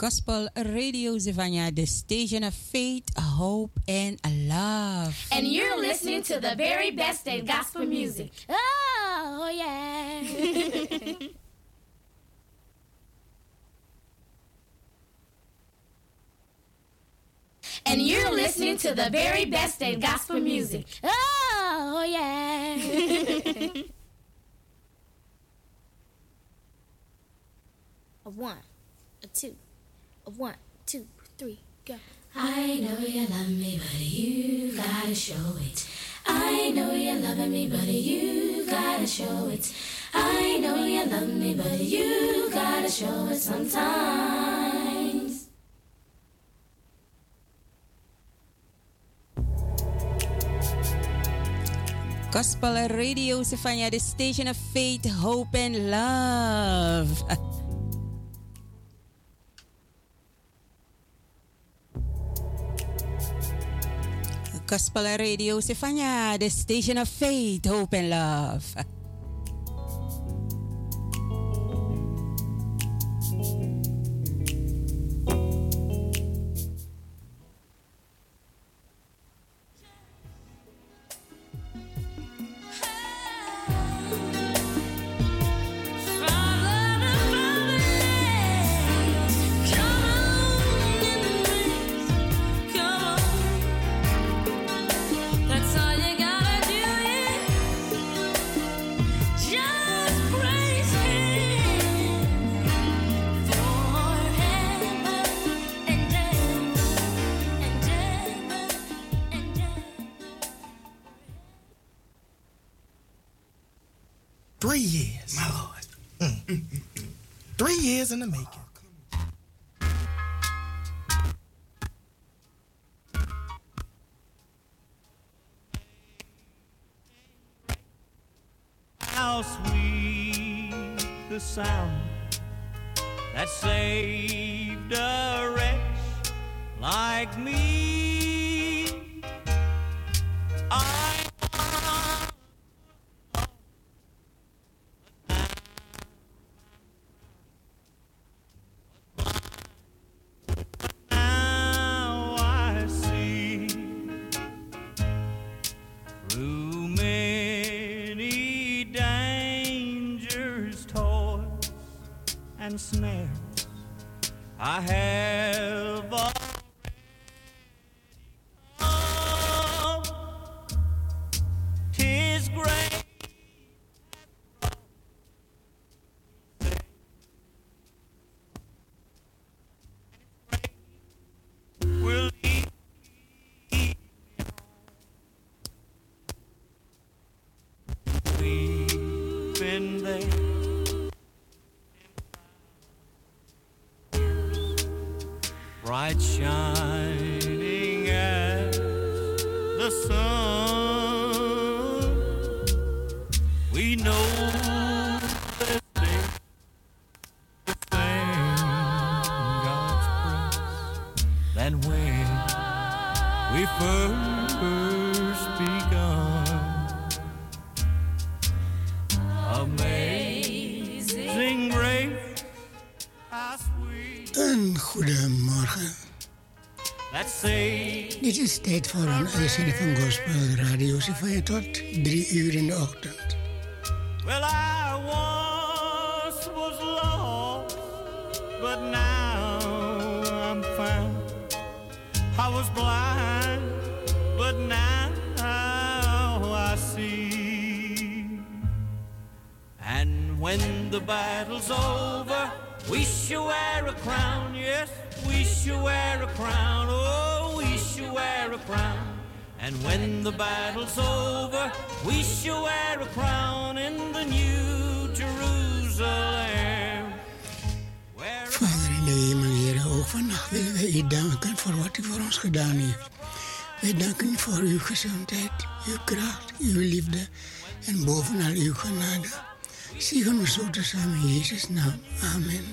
Gospel Radio Zefanja, the station of faith, hope, and love. And you're listening to the very best in gospel music. Oh, oh yeah. and you're listening to the very best in gospel music. Oh, oh yeah. a one, a two, a one, two, three, go. I know you love me, but you gotta show it. I know you're loving me, but you gotta show it. I know you love me, but you gotta show it sometimes. Gospel Radio Zefanja, the station of faith, hope, and love. Gospel Radio Sifanya, the station of faith, hope, and love. Sound We've been tijd voor een uitzending van Gospel Radio Sifaya tot drie uur in de ochtend. Ons gedaan heeft. Wij danken u voor uw gezondheid, uw kracht, uw liefde en bovenal uw genade. Zegen ons zo tezamen in Jezus' naam. Amen.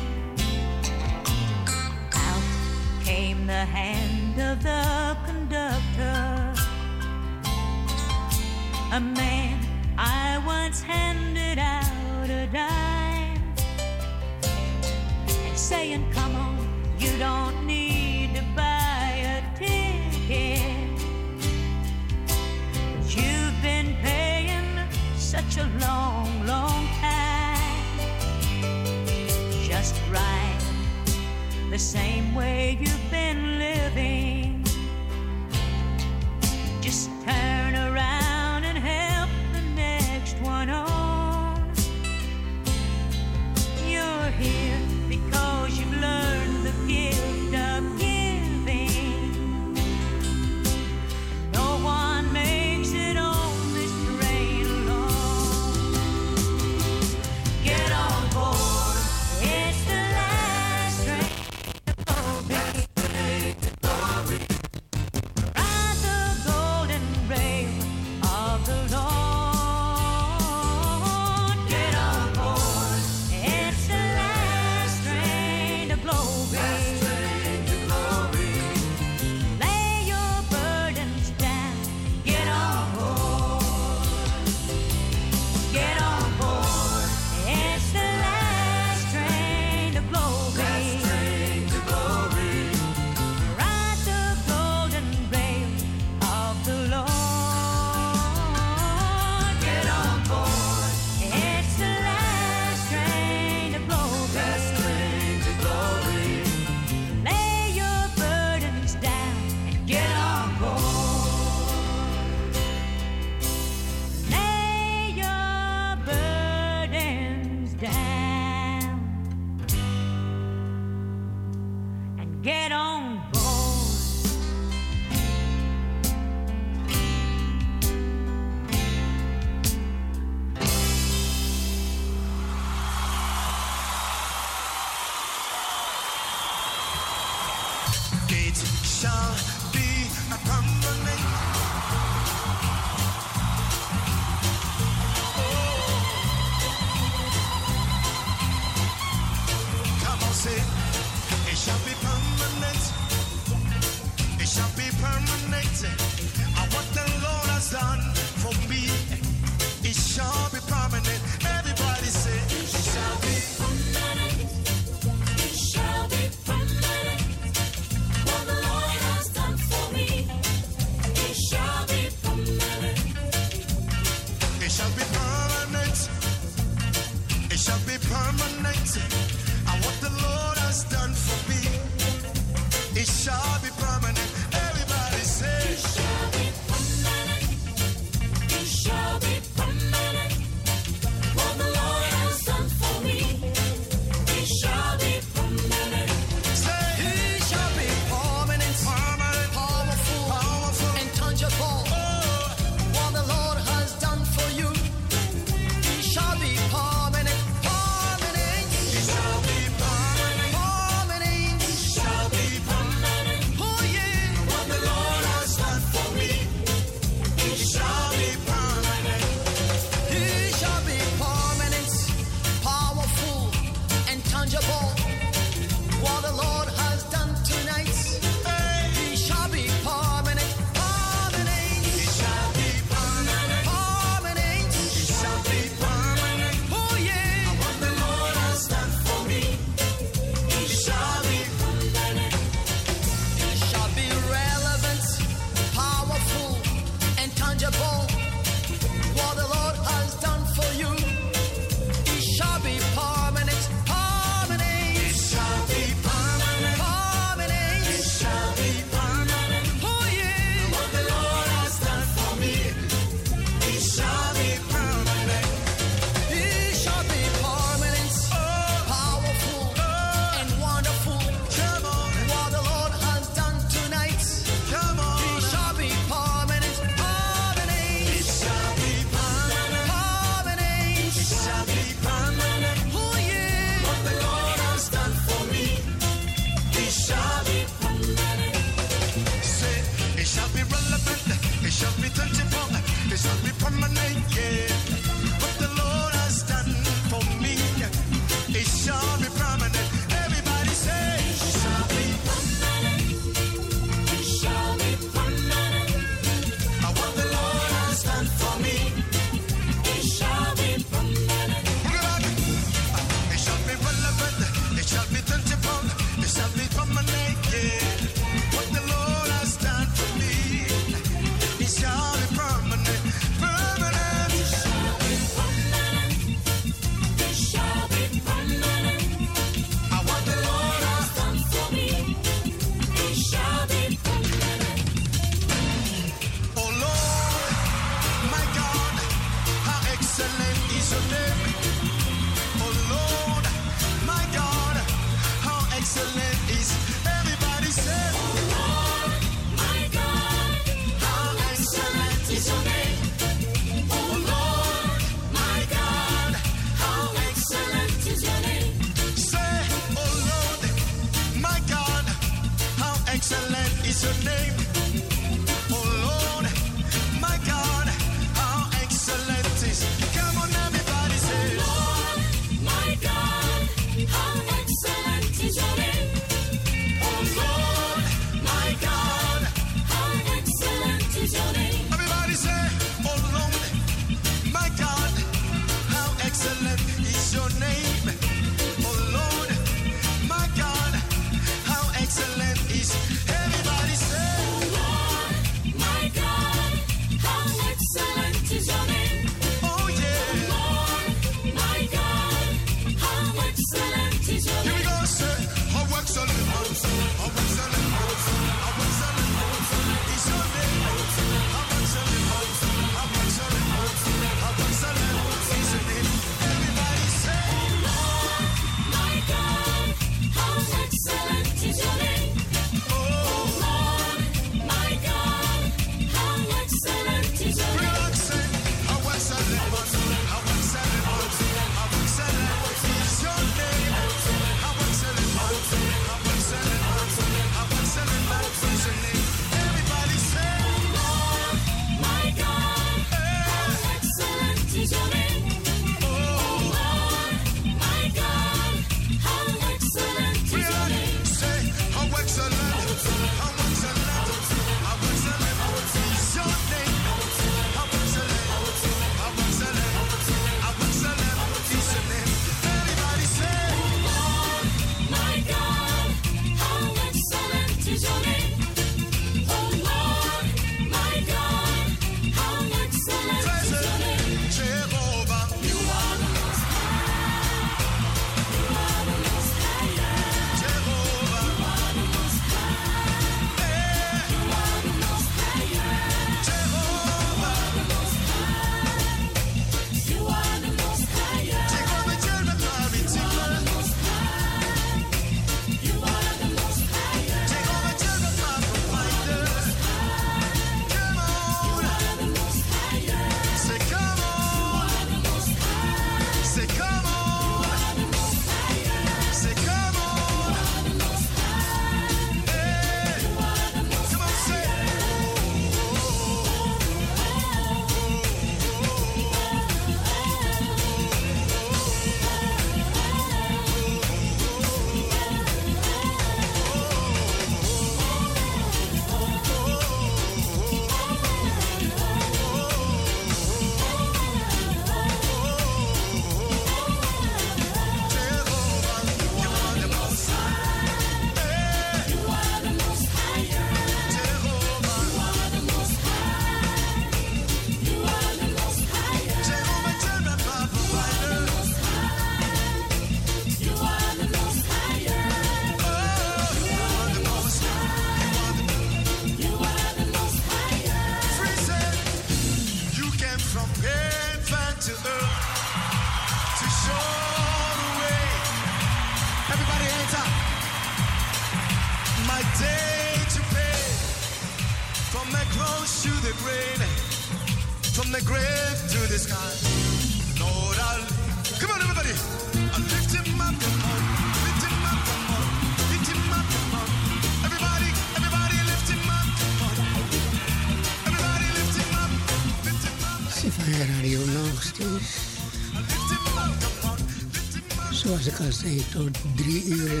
Tot drie uur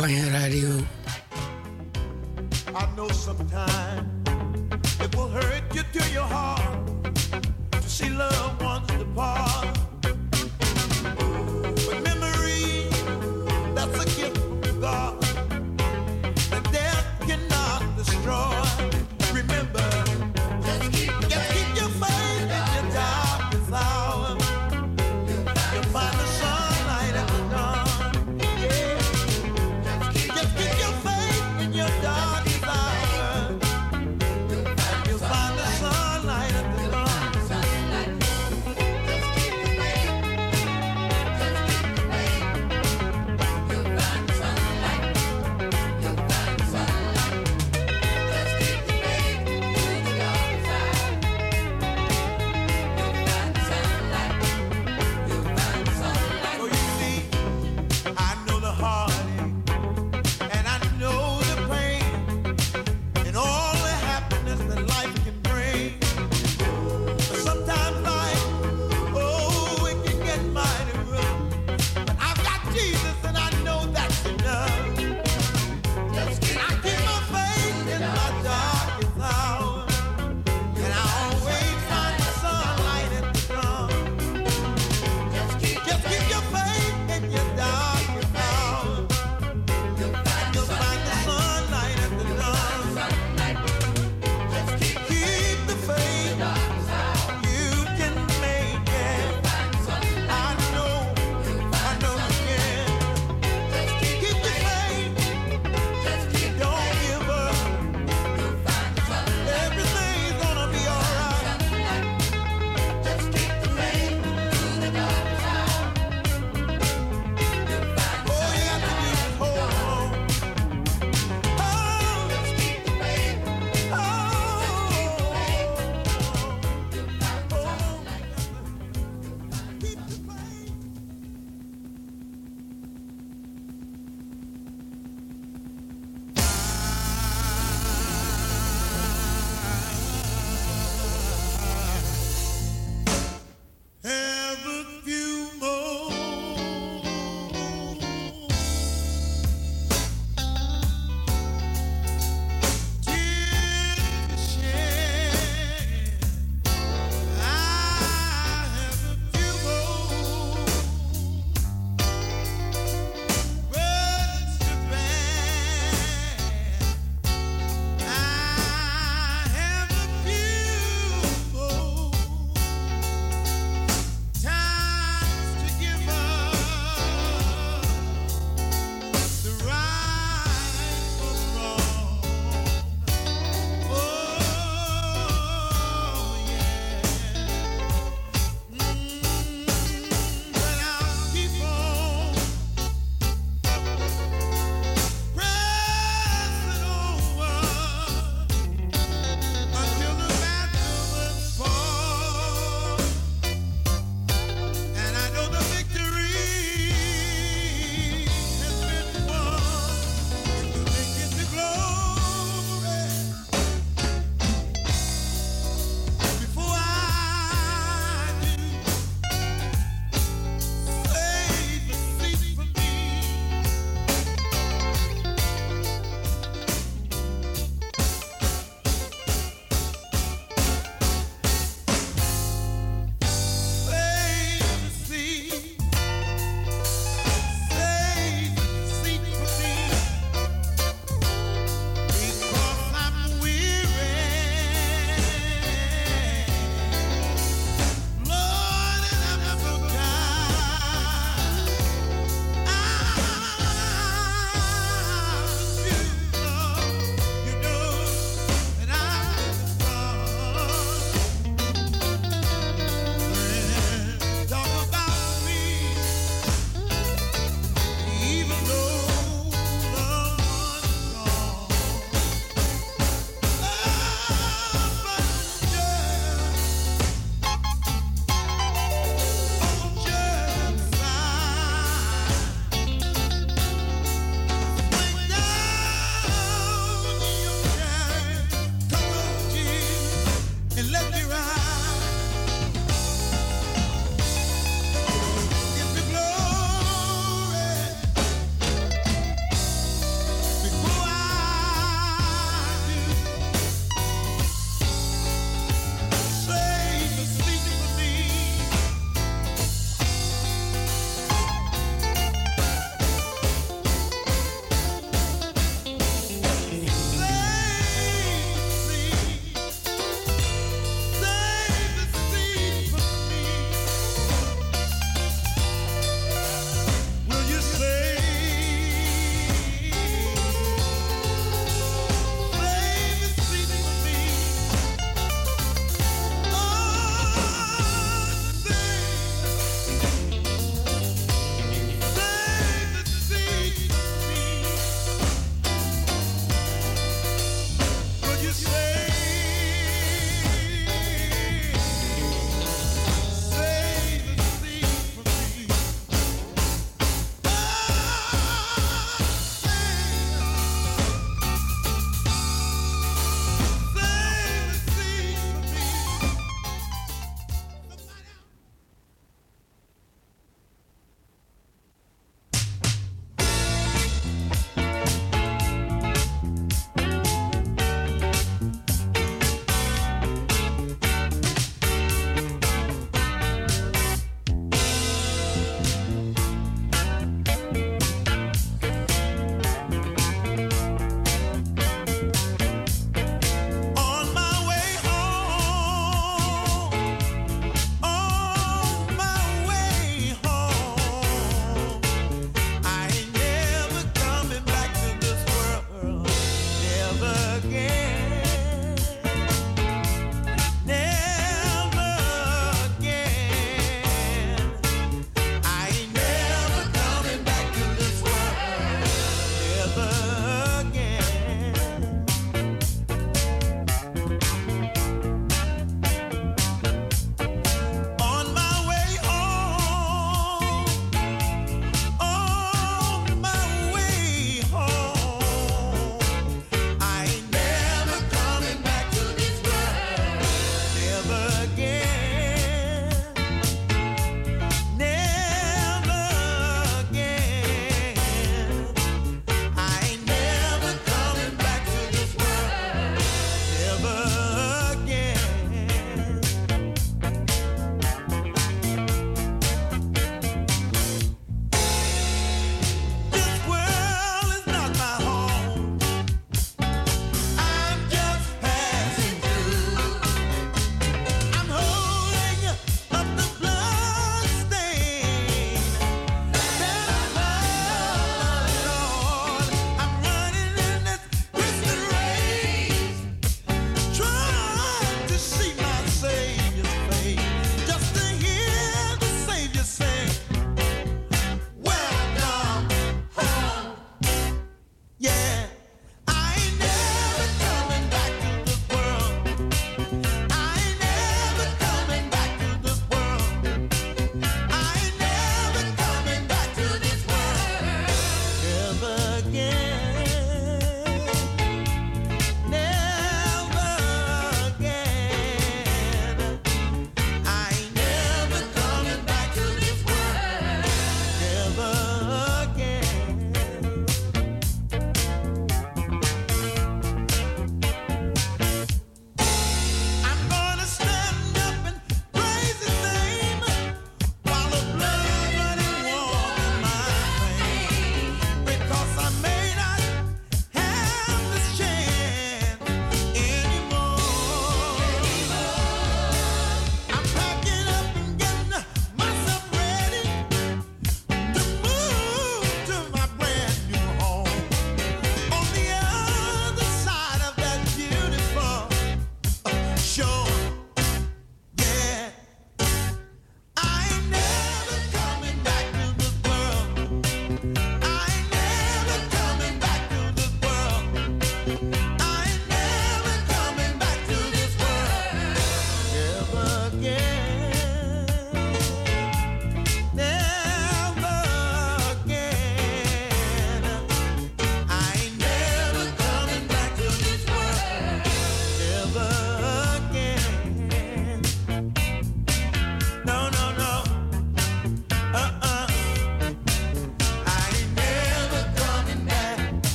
Radio. I know sometimes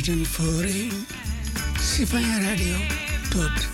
15 minuten voor 1. Radio tot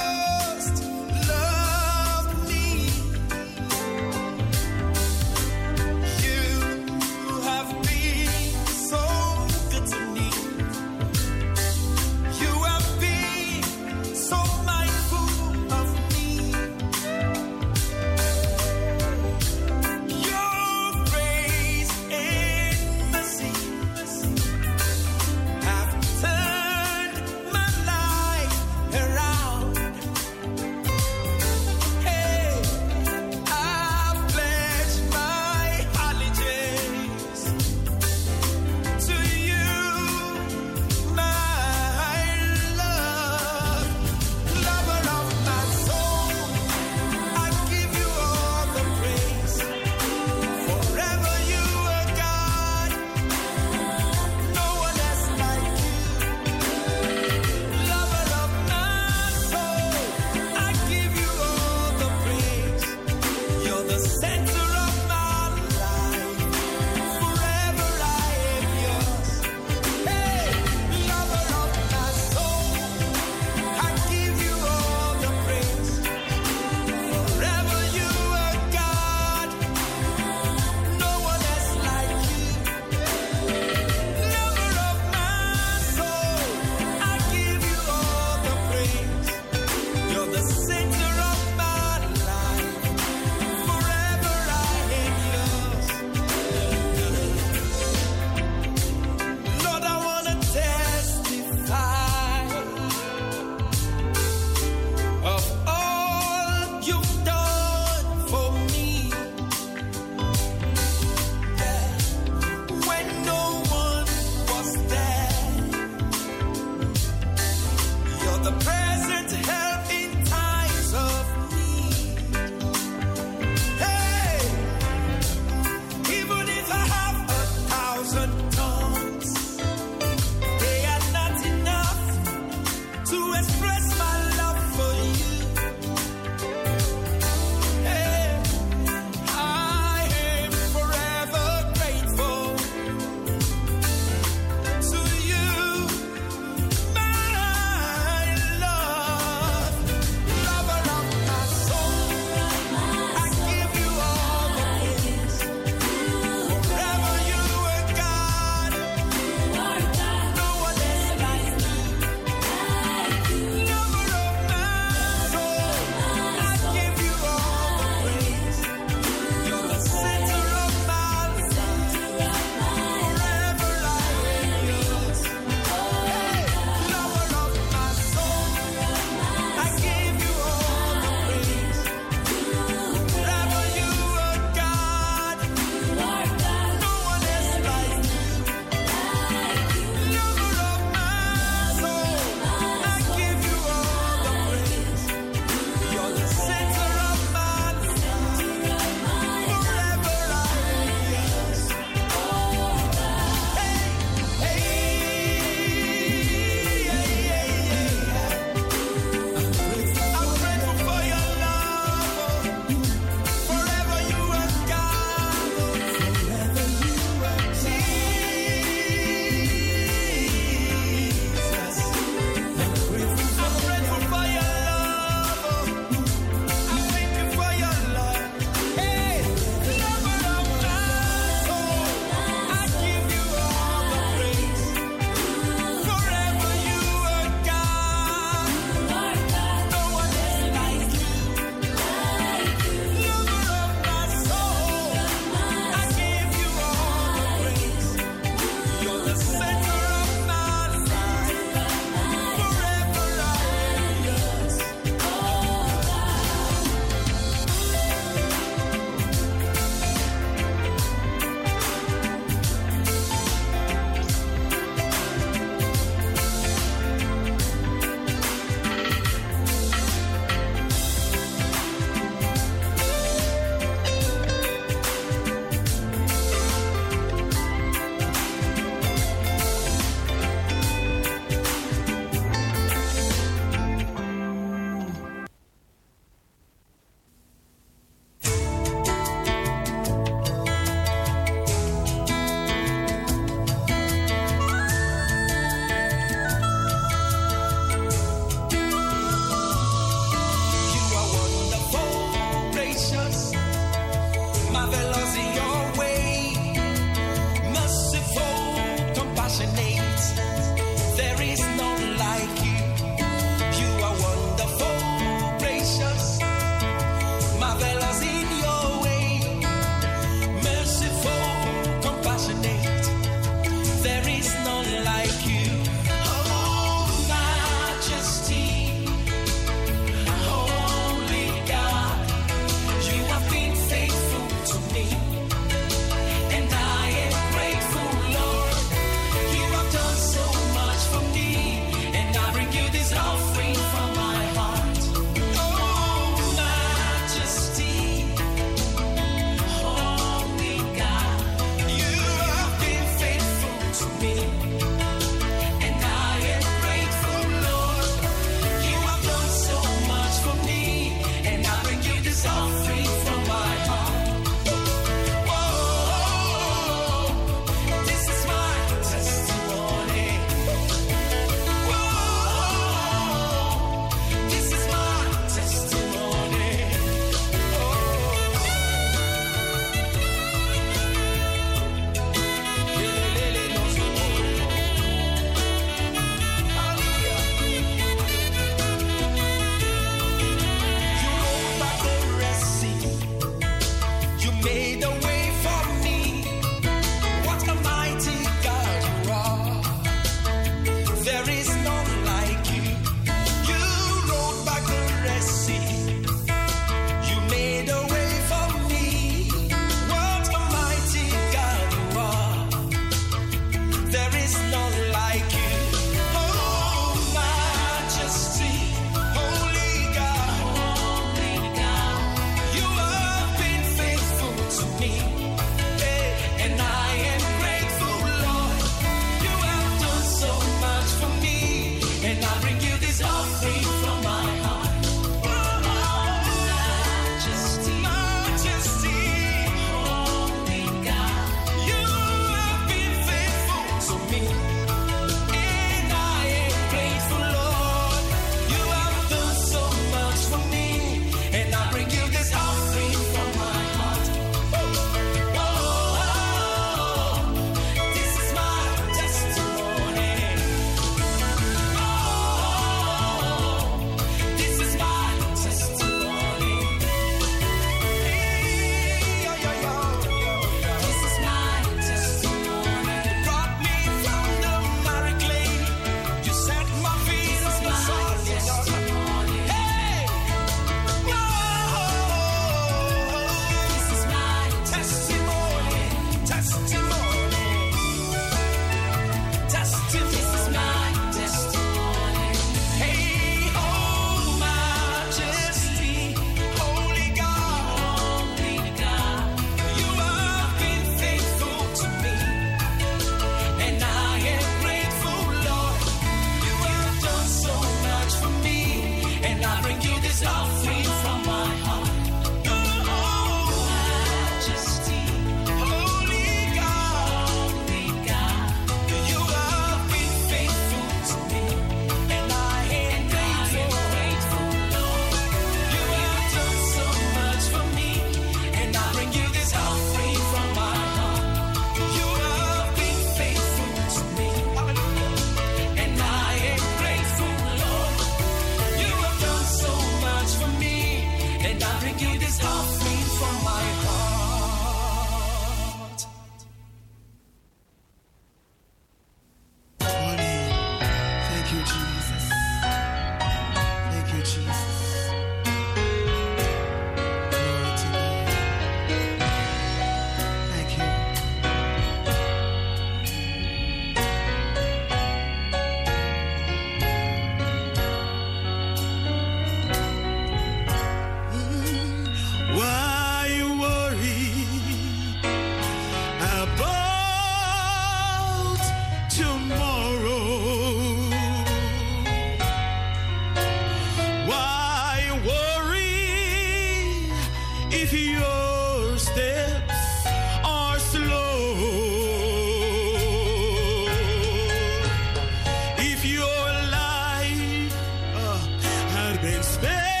been spent.